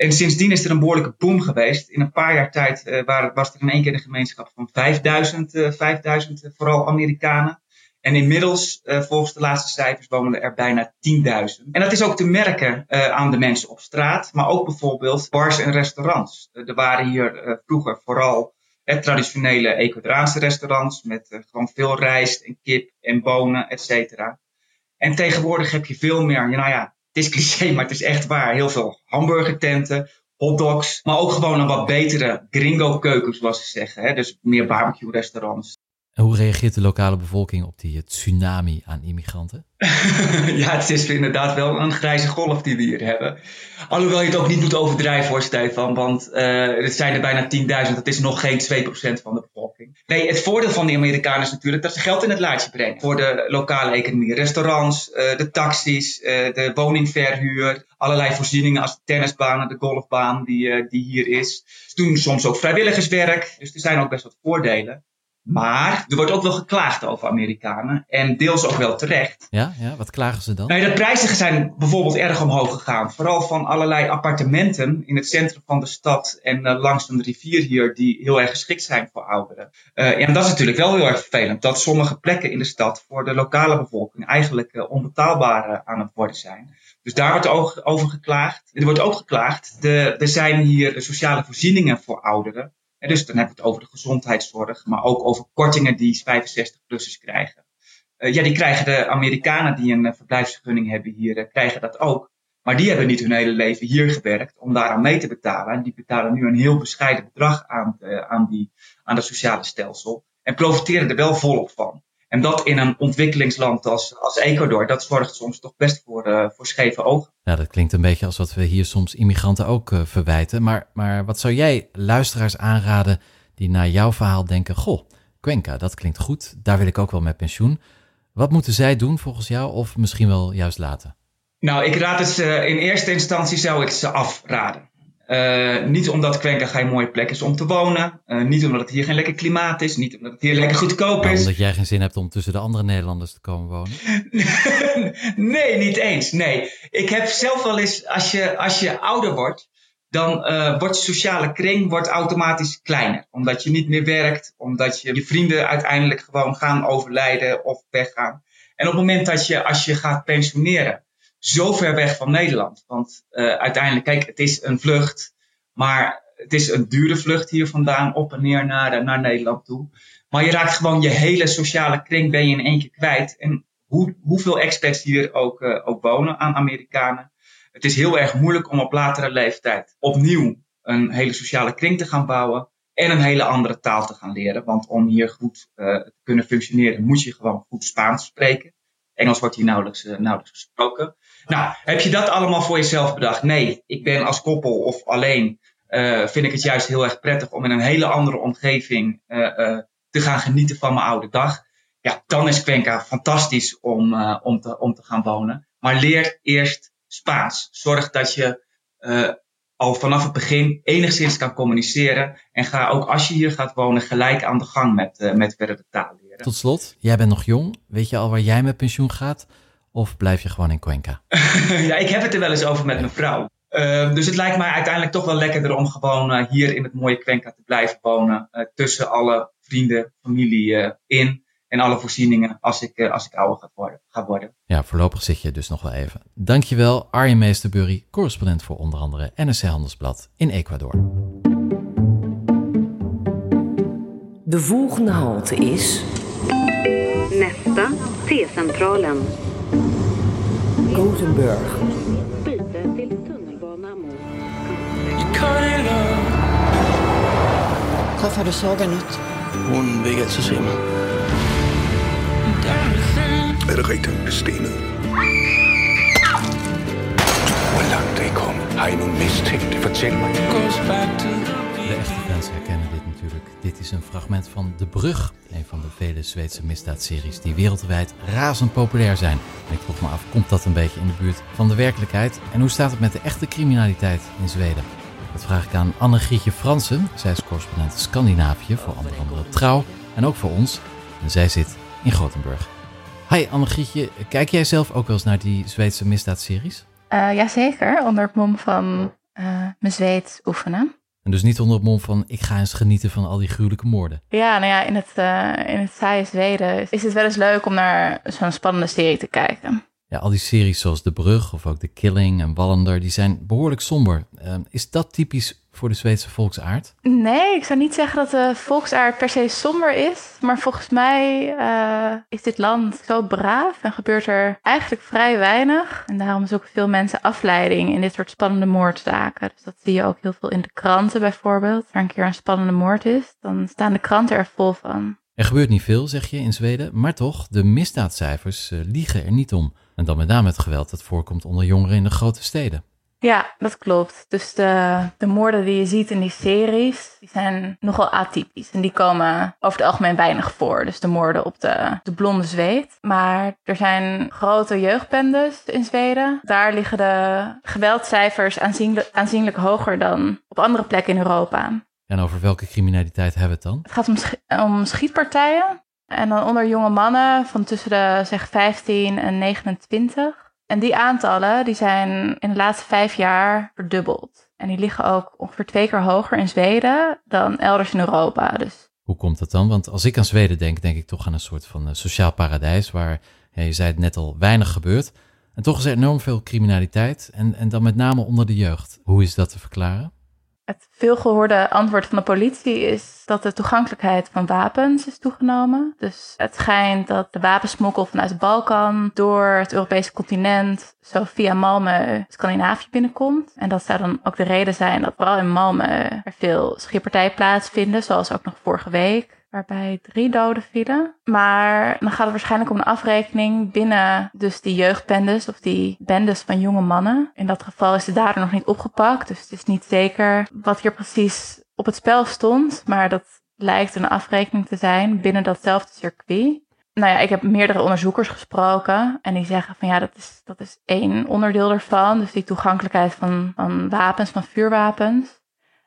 En sindsdien is er een behoorlijke boom geweest. In een paar jaar tijd uh, was er in één keer een gemeenschap van 5000, uh, 5000 uh, vooral Amerikanen. En inmiddels, uh, volgens de laatste cijfers, wonen er bijna 10.000. En dat is ook te merken uh, aan de mensen op straat, maar ook bijvoorbeeld bars en restaurants. Er waren hier vroeger vooral traditionele Ecuadoriaanse restaurants met gewoon veel rijst en kip en bonen, et cetera. En tegenwoordig heb je veel meer, nou ja, het is cliché, maar het is echt waar. Heel veel hamburgertenten, hotdogs, maar ook gewoon een wat betere gringo keuken, zoals ze zeggen. Hè? Dus meer barbecue restaurants. Hoe reageert de lokale bevolking op die tsunami aan immigranten? ja, het is inderdaad wel een grijze golf die we hier hebben. Alhoewel je het ook niet moet overdrijven hoor, Stefan. Want uh, het zijn er bijna 10.000. Dat is nog geen 2% van de bevolking. Nee, het voordeel van die Amerikanen is natuurlijk dat ze geld in het laadje brengen. Voor de lokale economie. Restaurants, uh, de taxis, de woningverhuur. Allerlei voorzieningen als de tennisbanen, de golfbaan die, die hier is. Ze doen soms ook vrijwilligerswerk. Dus er zijn ook best wat voordelen. Maar er wordt ook wel geklaagd over Amerikanen. En deels ook wel terecht. Ja, ja wat klagen ze dan? Nou, de prijzen zijn bijvoorbeeld erg omhoog gegaan. Vooral van allerlei appartementen in het centrum van de stad en uh, langs een rivier hier, die heel erg geschikt zijn voor ouderen. Uh, en dat is natuurlijk wel heel erg vervelend. Dat sommige plekken in de stad voor de lokale bevolking eigenlijk uh, onbetaalbaar aan het worden zijn. Dus daar wordt ook over geklaagd. Er wordt ook geklaagd. De, er zijn hier sociale voorzieningen voor ouderen. Dus dan hebben we het over de gezondheidszorg, maar ook over kortingen die 65-plussers krijgen. Uh, ja, die krijgen de Amerikanen die een uh, verblijfsvergunning hebben hier, uh, krijgen dat ook. Maar die hebben niet hun hele leven hier gewerkt om daaraan mee te betalen. En die betalen nu een heel bescheiden bedrag aan, aan, die, aan het sociale stelsel. En profiteren er wel volop van. En dat in een ontwikkelingsland als, als Ecuador, dat zorgt soms toch best voor, uh, voor scheve ogen. Ja, dat klinkt een beetje als wat we hier soms immigranten ook uh, verwijten. Maar, maar wat zou jij luisteraars aanraden die naar jouw verhaal denken: Goh, Cuenca, dat klinkt goed, daar wil ik ook wel met pensioen. Wat moeten zij doen volgens jou, of misschien wel juist laten? Nou, ik raad het uh, in eerste instantie zou ik ze afraden. Uh, niet omdat Cuenca geen mooie plek is om te wonen. Uh, niet omdat het hier geen lekker klimaat is. Niet omdat het hier lekker goedkoop is. omdat jij geen zin hebt om tussen de andere Nederlanders te komen wonen? nee, niet eens. Nee. Ik heb zelf wel eens, als je, als je ouder wordt, dan uh, wordt je sociale kring wordt automatisch kleiner. Omdat je niet meer werkt. Omdat je, je vrienden uiteindelijk gewoon gaan overlijden of weggaan. En op het moment dat je, als je gaat pensioneren zo ver weg van Nederland. Want uh, uiteindelijk, kijk, het is een vlucht, maar het is een dure vlucht hier vandaan op en neer naar, naar Nederland toe. Maar je raakt gewoon je hele sociale kring ben je in één keer kwijt. En hoe, hoeveel expats hier ook, uh, ook wonen aan Amerikanen. Het is heel erg moeilijk om op latere leeftijd opnieuw een hele sociale kring te gaan bouwen. En een hele andere taal te gaan leren. Want om hier goed te kunnen functioneren moet je gewoon goed Spaans spreken. Engels wordt hier nauwelijks, nauwelijks gesproken. Nou, heb je dat allemaal voor jezelf bedacht? Nee, ik ben als koppel of alleen, uh, vind ik het juist heel erg prettig om in een hele andere omgeving uh, uh, te gaan genieten van mijn oude dag. Ja, dan is Cuenca fantastisch om, om, te, om te gaan wonen. Maar leer eerst Spaans. Zorg dat je al vanaf het begin enigszins kan communiceren. En ga ook als je hier gaat wonen gelijk aan de gang met, met verder taal leren. Tot slot, jij bent nog jong. Weet je al waar jij met pensioen gaat? Of blijf je gewoon in Cuenca? ja, ik heb het er wel eens over met mijn vrouw. Uh, dus het lijkt mij uiteindelijk toch wel lekkerder om gewoon uh, hier in het mooie Cuenca te blijven wonen. Uh, tussen alle vrienden, familie in. En alle voorzieningen als ik, als ik ouder ga worden, ga worden. Ja, voorlopig zit je dus nog wel even. Dankjewel Arjen Meesterburry, correspondent voor onder andere NRC Handelsblad in Ecuador. De volgende halte is... Nästa, T-centralen. Gothenburg. Träffade du Saga något? Hon vil ikke altid se mig. Er det rigtigt, at stenet? Hvor langt er I kommet? Har I nogen mistænkte? Fortæl mig. Hvad er det, jeg gerne vil? Natuurlijk. Dit is een fragment van De Brug, een van de vele Zweedse misdaadseries die wereldwijd razend populair zijn. En ik vroeg me af, komt dat een beetje in de buurt van de werkelijkheid? En hoe staat het met de echte criminaliteit in Zweden? Dat vraag ik aan Anne-Grietje Fransen. Zij is correspondent Scandinavië voor onder andere Trouw en ook voor ons. En zij zit in Gothenburg. Hi Anne-Grietje, kijk jij zelf ook wel eens naar die Zweedse misdaadseries? Uh, jazeker, onder het mom van uh, mijn oefenen. En dus niet onder het mom van ik ga eens genieten van al die gruwelijke moorden. Ja, nou ja, in het, uh, in het saaie Zweden is het wel eens leuk om naar zo'n spannende serie te kijken. Ja, al die series zoals De Brug of ook The Killing en Wallander, die zijn behoorlijk somber. Uh, is dat typisch voor de Zweedse volksaard? Nee, ik zou niet zeggen dat de volksaard per se somber is. Maar volgens mij uh, is dit land zo braaf en gebeurt er eigenlijk vrij weinig. En daarom zoeken veel mensen afleiding in dit soort spannende moordzaken. Dus dat zie je ook heel veel in de kranten bijvoorbeeld. Waar een keer een spannende moord is, dan staan de kranten er vol van. Er gebeurt niet veel, zeg je, in Zweden. Maar toch, de misdaadcijfers uh, liegen er niet om. En dan met name het geweld dat voorkomt onder jongeren in de grote steden. Ja, dat klopt. Dus de, de moorden die je ziet in die series, die zijn nogal atypisch. En die komen over het algemeen weinig voor. Dus de moorden op de, de blonde zweet. Maar er zijn grote jeugdbendes in Zweden. Daar liggen de geweldcijfers aanzienlijk, aanzienlijk hoger dan op andere plekken in Europa. En over welke criminaliteit hebben we het dan? Het gaat om, sch om schietpartijen. En dan onder jonge mannen van tussen de zeg 15 en 29. En die aantallen die zijn in de laatste vijf jaar verdubbeld. En die liggen ook ongeveer twee keer hoger in Zweden dan elders in Europa. Dus. Hoe komt dat dan? Want als ik aan Zweden denk, denk ik toch aan een soort van uh, sociaal paradijs waar, je zei het net al, weinig gebeurt. En toch is er enorm veel criminaliteit en, en dan met name onder de jeugd. Hoe is dat te verklaren? Het veelgehoorde antwoord van de politie is dat de toegankelijkheid van wapens is toegenomen. Dus het schijnt dat de wapensmokkel vanuit Balkan door het Europese continent zo via Malmö Scandinavië binnenkomt. En dat zou dan ook de reden zijn dat vooral in Malmö er veel schietpartijen plaatsvinden, zoals ook nog vorige week waarbij drie doden vielen. Maar dan gaat het waarschijnlijk om een afrekening binnen dus die jeugdbendes of die bendes van jonge mannen. In dat geval is de dader nog niet opgepakt, dus het is niet zeker wat hier precies op het spel stond. Maar dat lijkt een afrekening te zijn binnen datzelfde circuit. Nou ja, ik heb meerdere onderzoekers gesproken en die zeggen van ja, dat is, dat is één onderdeel ervan. Dus die toegankelijkheid van, van wapens, van vuurwapens.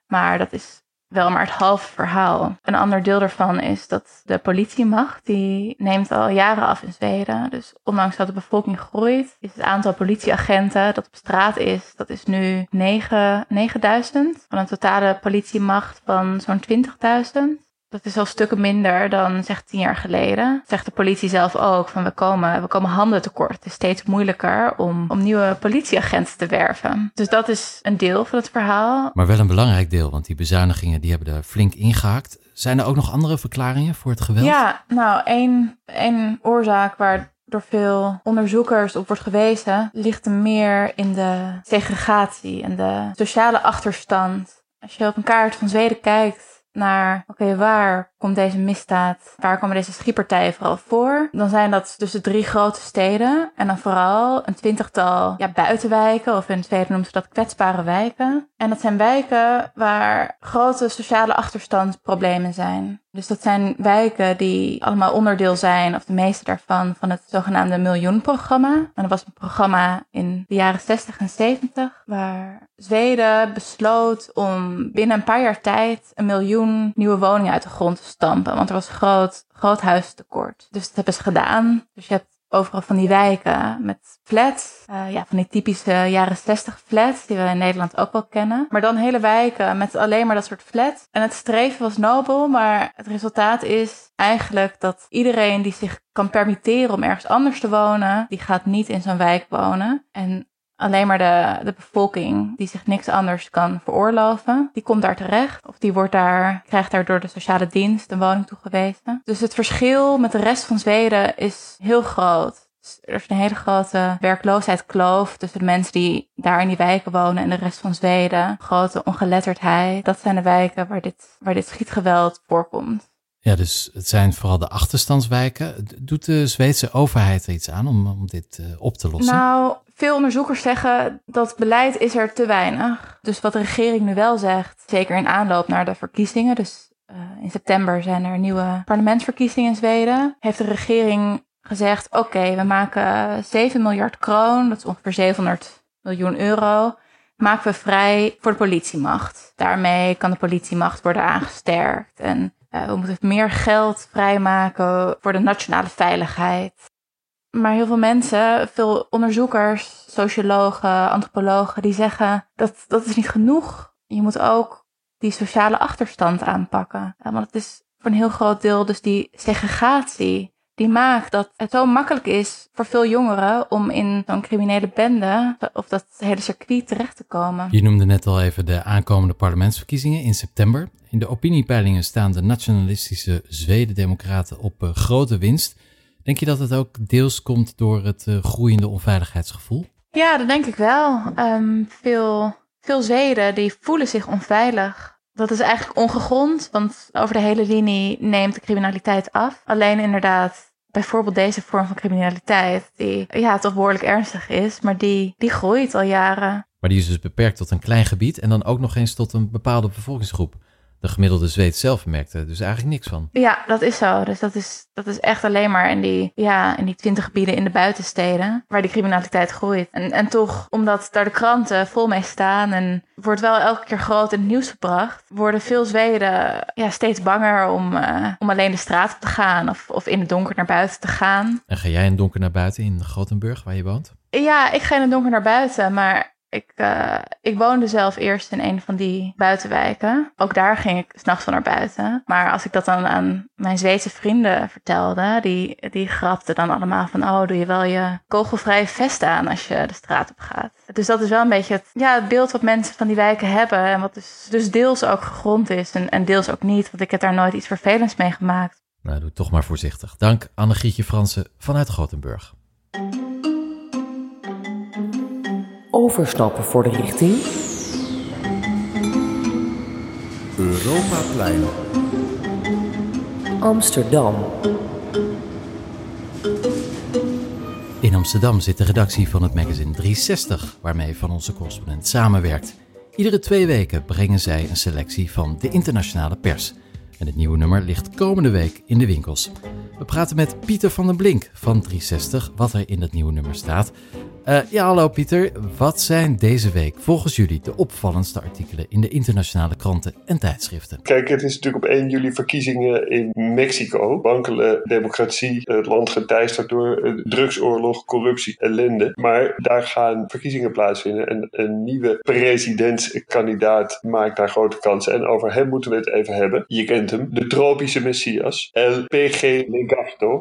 Maar dat is wel maar het halve verhaal. Een ander deel daarvan is dat de politiemacht, die neemt al jaren af in Zweden. Dus ondanks dat de bevolking groeit, is het aantal politieagenten dat op straat is, dat is nu 9, 9000. Van een totale politiemacht van zo'n 20.000. Dat is al stukken minder dan zeg tien jaar geleden. Zegt de politie zelf ook van we komen, we komen handen tekort. Het is steeds moeilijker om, om nieuwe politieagenten te werven. Dus dat is een deel van het verhaal. Maar wel een belangrijk deel, want die bezuinigingen die hebben er flink ingehaakt. Zijn er ook nog andere verklaringen voor het geweld? Ja, nou één, één oorzaak waar door veel onderzoekers op wordt gewezen, ligt er meer in de segregatie en de sociale achterstand. Als je op een kaart van Zweden kijkt, naar, oké, waar komt deze misdaad, waar komen deze schietpartijen vooral voor? Dan zijn dat dus de drie grote steden en dan vooral een twintigtal ja, buitenwijken, of in Zweden noemen ze dat kwetsbare wijken. En dat zijn wijken waar grote sociale achterstandsproblemen zijn. Dus dat zijn wijken die allemaal onderdeel zijn, of de meeste daarvan, van het zogenaamde Miljoenprogramma. En dat was een programma in de jaren 60 en 70, waar Zweden besloot om binnen een paar jaar tijd een miljoen nieuwe woningen uit de grond te stampen. Want er was groot, groot huistekort. Dus dat hebben ze gedaan. Dus je hebt overal van die wijken met flats. Uh, ja, van die typische jaren 60 flats, die we in Nederland ook wel kennen. Maar dan hele wijken met alleen maar dat soort flats. En het streven was nobel, maar het resultaat is eigenlijk dat iedereen die zich kan permitteren om ergens anders te wonen, die gaat niet in zo'n wijk wonen. En alleen maar de, de bevolking die zich niks anders kan veroorloven, die komt daar terecht. Of die wordt daar, krijgt daar door de sociale dienst een woning toegewezen. Dus het verschil met de rest van Zweden is heel groot. Dus er is een hele grote werkloosheidskloof tussen de mensen die daar in die wijken wonen en de rest van Zweden. Grote ongeletterdheid. Dat zijn de wijken waar dit, waar dit schietgeweld voorkomt. Ja, dus het zijn vooral de achterstandswijken. Doet de Zweedse overheid er iets aan om, om dit uh, op te lossen? Nou, veel onderzoekers zeggen dat beleid is er te weinig. Dus wat de regering nu wel zegt, zeker in aanloop naar de verkiezingen, dus uh, in september zijn er nieuwe parlementsverkiezingen in Zweden, heeft de regering gezegd: oké, we maken 7 miljard kroon, dat is ongeveer 700 miljoen euro, maken we vrij voor de politiemacht. Daarmee kan de politiemacht worden aangesterkt en uh, we moeten meer geld vrijmaken voor de nationale veiligheid. Maar heel veel mensen, veel onderzoekers, sociologen, antropologen, die zeggen dat dat is niet genoeg. Je moet ook die sociale achterstand aanpakken. Ja, want het is voor een heel groot deel dus die segregatie die maakt dat het zo makkelijk is voor veel jongeren om in zo'n criminele bende of dat hele circuit terecht te komen. Je noemde net al even de aankomende parlementsverkiezingen in september. In de opiniepeilingen staan de nationalistische Zweden-democraten op uh, grote winst. Denk je dat het ook deels komt door het uh, groeiende onveiligheidsgevoel? Ja, dat denk ik wel. Um, veel, veel Zweden die voelen zich onveilig. Dat is eigenlijk ongegrond, want over de hele linie neemt de criminaliteit af. Alleen inderdaad, bijvoorbeeld deze vorm van criminaliteit, die ja, toch behoorlijk ernstig is, maar die, die groeit al jaren. Maar die is dus beperkt tot een klein gebied en dan ook nog eens tot een bepaalde bevolkingsgroep de gemiddelde Zweed zelf merkte er dus eigenlijk niks van. Ja, dat is zo. Dus dat is, dat is echt alleen maar in die, ja, in die twintig gebieden in de buitensteden waar die criminaliteit groeit. En, en toch, omdat daar de kranten vol mee staan en wordt wel elke keer groot in het nieuws gebracht, worden veel Zweden ja, steeds banger om, uh, om alleen de straat op te gaan of, of in het donker naar buiten te gaan. En ga jij in het donker naar buiten in Gothenburg, waar je woont? Ja, ik ga in het donker naar buiten, maar ik, uh, ik woonde zelf eerst in een van die buitenwijken. Ook daar ging ik s'nachts van naar buiten. Maar als ik dat dan aan mijn Zweedse vrienden vertelde, die, die grapten dan allemaal van: Oh, doe je wel je kogelvrije vest aan als je de straat op gaat. Dus dat is wel een beetje het, ja, het beeld wat mensen van die wijken hebben. En wat dus, dus deels ook gegrond is en, en deels ook niet. Want ik heb daar nooit iets vervelends mee gemaakt. Nou, doe toch maar voorzichtig. Dank Anne-Gietje Fransen vanuit Gothenburg overstappen voor de richting. Europaplein. Amsterdam. In Amsterdam zit de redactie van het magazine 360, waarmee van onze correspondent samenwerkt. Iedere twee weken brengen zij een selectie van de internationale pers. En het nieuwe nummer ligt komende week in de winkels. We praten met Pieter van den Blink van 360, wat er in het nieuwe nummer staat. Uh, ja, hallo Pieter. Wat zijn deze week volgens jullie de opvallendste artikelen in de internationale kranten en tijdschriften? Kijk, het is natuurlijk op 1 juli verkiezingen in Mexico. Wankele democratie, het land geteisterd door drugsoorlog, corruptie, ellende. Maar daar gaan verkiezingen plaatsvinden en een nieuwe presidentskandidaat maakt daar grote kansen. En over hem moeten we het even hebben. Je kent hem, de tropische messias, El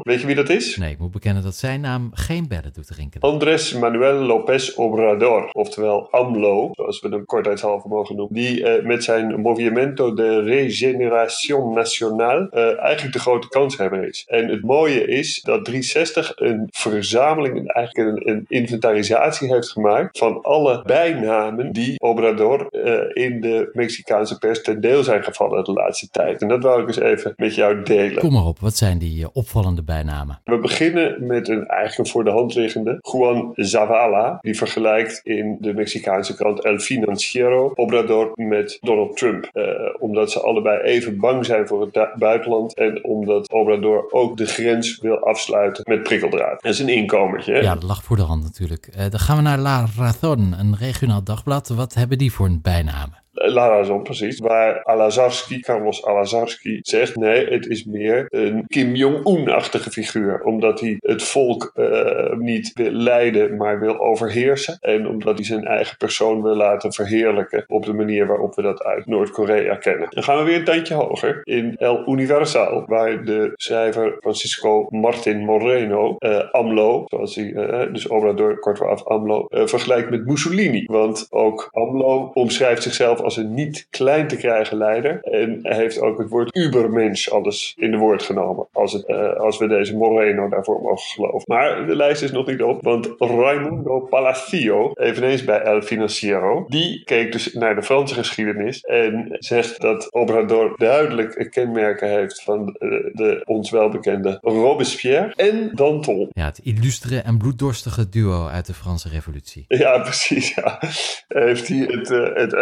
Weet je wie dat is? Nee, ik moet bekennen dat zijn naam geen bellen doet rinkelen. Andres Manuel López Obrador, oftewel AMLO, zoals we hem kortheidshalve mogen noemen, die uh, met zijn Movimiento de Regeneración Nacional uh, eigenlijk de grote kanshebber is. En het mooie is dat 360 een verzameling, eigenlijk een, een inventarisatie heeft gemaakt van alle bijnamen die Obrador uh, in de Mexicaanse pers ten deel zijn gevallen de laatste tijd. En dat wou ik eens even met jou delen. Kom maar op, wat zijn die opvallende bijnamen? We beginnen met een eigenlijk voor de hand liggende Juan Zavala, die vergelijkt in de Mexicaanse krant El Financiero Obrador met Donald Trump. Uh, omdat ze allebei even bang zijn voor het buitenland en omdat Obrador ook de grens wil afsluiten met prikkeldraad. Dat is een inkomertje. Hè? Ja, dat lag voor de hand natuurlijk. Uh, dan gaan we naar La Razón, een regionaal dagblad. Wat hebben die voor een bijnaam? La Razón, precies. Waar Alazarski, Carlos Alazarski, zegt: nee, het is meer een Kim Jong-un-achtige figuur. Omdat hij het volk uh, niet wil leiden, maar wil overheersen. En omdat hij zijn eigen persoon wil laten verheerlijken op de manier waarop we dat uit Noord-Korea kennen. Dan gaan we weer een tandje hoger. In El Universal, waar de schrijver Francisco Martin Moreno uh, AMLO, zoals hij, uh, dus Obrador kort vooraf AMLO, vergelijkt met Mussolini. Want ook AMLO omschrijft zichzelf als als een niet klein te krijgen leider. En hij heeft ook het woord ubermensch alles in de woord genomen. Als, het, eh, als we deze Moreno daarvoor mogen geloven. Maar de lijst is nog niet op, want Raimundo Palacio, eveneens bij El Financiero, die keek dus naar de Franse geschiedenis en zegt dat Obrador duidelijk kenmerken heeft van de ons welbekende Robespierre en Danton. Ja, het illustere en bloeddorstige duo uit de Franse Revolutie. Ja, precies. Ja. Heeft hij het, eh, het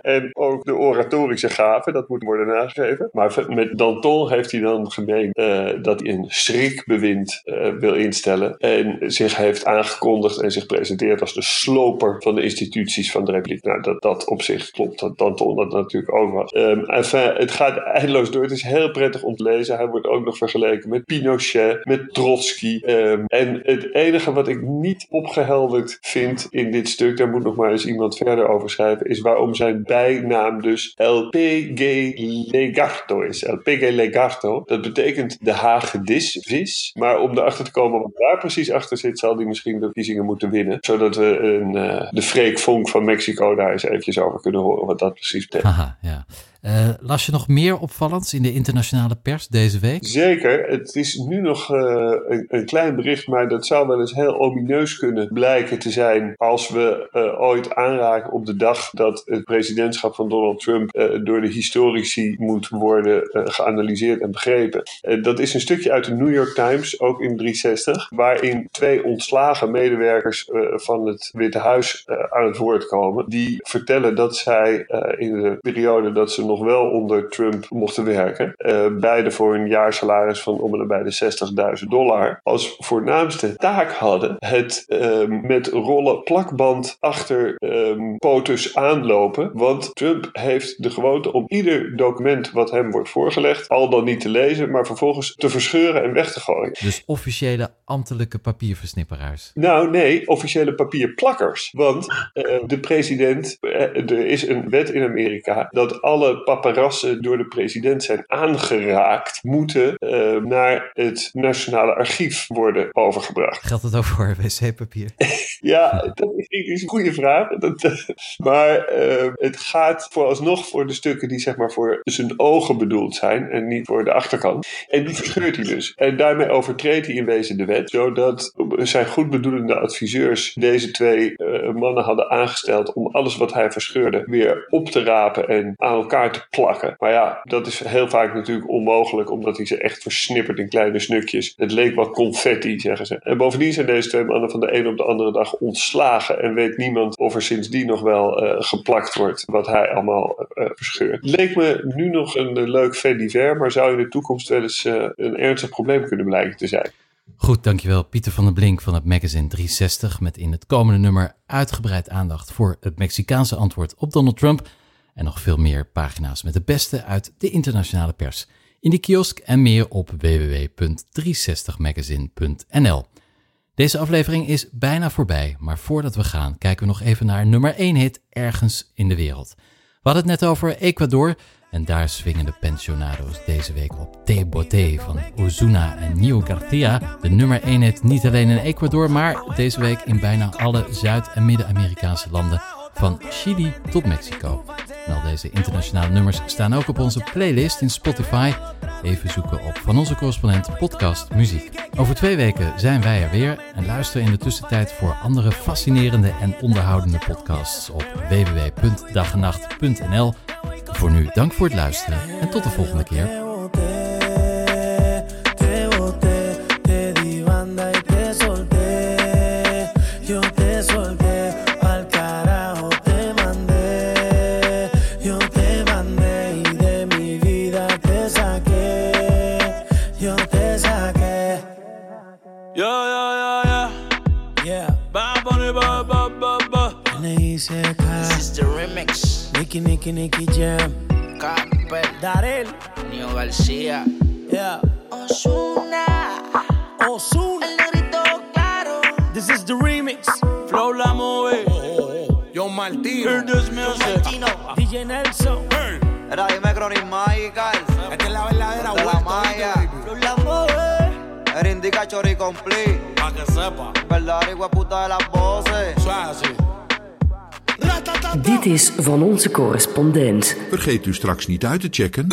en ook de oratorische gaven, dat moet worden nagegeven. Maar met Danton heeft hij dan gemeen eh, dat hij een schrikbewind uh, wil instellen en zich heeft aangekondigd en zich presenteert als de sloper van de instituties van de Republiek. Nou, dat dat op zich klopt, dat Danton dat natuurlijk ook was. Um, het gaat eindeloos door. Het is heel prettig om te lezen. Hij wordt ook nog vergeleken met Pinochet, met Trotsky. Um, en het enige wat ik niet opgehelderd vind in dit stuk, daar moet nog maar eens iemand verder over schrijven, is waarom zijn bijnaam dus El Legarto is. El Legarto. Dat betekent de hagedisvis. Maar om erachter te komen wat daar precies achter zit, zal hij misschien de verkiezingen moeten winnen. Zodat we een, uh, de Freek Vonk van Mexico daar eens eventjes over kunnen horen wat dat precies betekent. Haha, ja. Uh, las je nog meer opvallends in de internationale pers deze week? Zeker. Het is nu nog uh, een, klein bericht, maar dat zou wel eens heel omineus kunnen blijken te zijn als we uh, ooit aanraken op de dag dat het presidentschap van Donald Trump door de historici moet worden geanalyseerd en begrepen. dat is een stukje uit de New York Times, ook in 360, waarin twee ontslagen medewerkers van het Witte Huis aan het woord komen. Die vertellen dat zij in de periode dat ze nog wel onder Trump mochten werken. Uh, beide voor een jaarsalaris van om en nabij de 60.000 dollar. Als voornaamste taak hadden het um, met rollen plakband achter um, POTUS aanlopen. Want Trump heeft de gewoonte om ieder document wat hem wordt voorgelegd, al dan niet te lezen, maar vervolgens te verscheuren en weg te gooien. Dus officiële ambtelijke papierversnipperaars? Nou nee, officiële papierplakkers. Want uh, de president, uh, er is een wet in Amerika dat alle paparazzen door de president zijn aangeraakt, moeten uh, naar het Nationale Archief worden overgebracht. Geldt het ook voor wc-papier? ja, dat is een goede vraag. Dat, uh, maar uh, het gaat vooralsnog voor de stukken die zeg maar voor zijn ogen bedoeld zijn en niet voor de achterkant. En die verscheurt hij dus. En daarmee overtreedt hij in wezen de wet, zodat zijn goedbedoelende adviseurs deze twee mannen hadden aangesteld om alles wat hij verscheurde weer op te rapen en aan elkaar te plakken. Maar ja, dat is heel vaak natuurlijk onmogelijk, omdat hij ze echt versnippert in kleine snukjes. Het leek wat confetti, zeggen ze. En bovendien zijn deze twee mannen van de ene op de andere dag ontslagen. En weet niemand of er sindsdien nog wel uh, geplakt wordt wat hij allemaal uh, verscheurt. Leek me nu nog een leuk divers, maar zou in de toekomst wel eens een ernstig probleem kunnen blijken te zijn. Goed, dankjewel Pieter van der Blink van het magazine 360 met in het komende nummer uitgebreid aandacht voor het Mexicaanse antwoord op Donald Trump en nog veel meer pagina's met de beste uit de internationale pers in de kiosk en meer op www.360magazine.nl. Deze aflevering is bijna voorbij, maar voordat we gaan kijken we nog even naar nummer 1 hit ergens in de wereld. We hadden het net over Ecuador en daar swingen de pensionado's deze week op Te Bote van Ozuna en Nio Garcia. De nummer 1 hit niet alleen in Ecuador, maar deze week in bijna alle Zuid- en Midden-Amerikaanse landen van Chili tot Mexico. En al deze internationale nummers staan ook op onze playlist in Spotify. Even zoeken op Van Onze Correspondent Podcast Muziek. Over twee weken zijn wij er weer en luister in de tussentijd voor andere fascinerende en onderhoudende podcasts op www.dagenacht.nl. Voor nu dank voor het luisteren en tot de volgende keer. Nicky, Nicky, Nicky Jam. Capel. Darel. Nio García. Yeah. Osuna. Osuna. El negrito claro. This is the remix. Flow la move. Yo Martino. Hear this music. DJ Nelson. Hey. Era dime Chronic Magical. Esta es la verdadera de la Maya. Flow la move. Era indica chori complete. Pa' que sepa. Verdadera puta de las voces. Suave así. Dit is van onze correspondent. Vergeet u straks niet uit te checken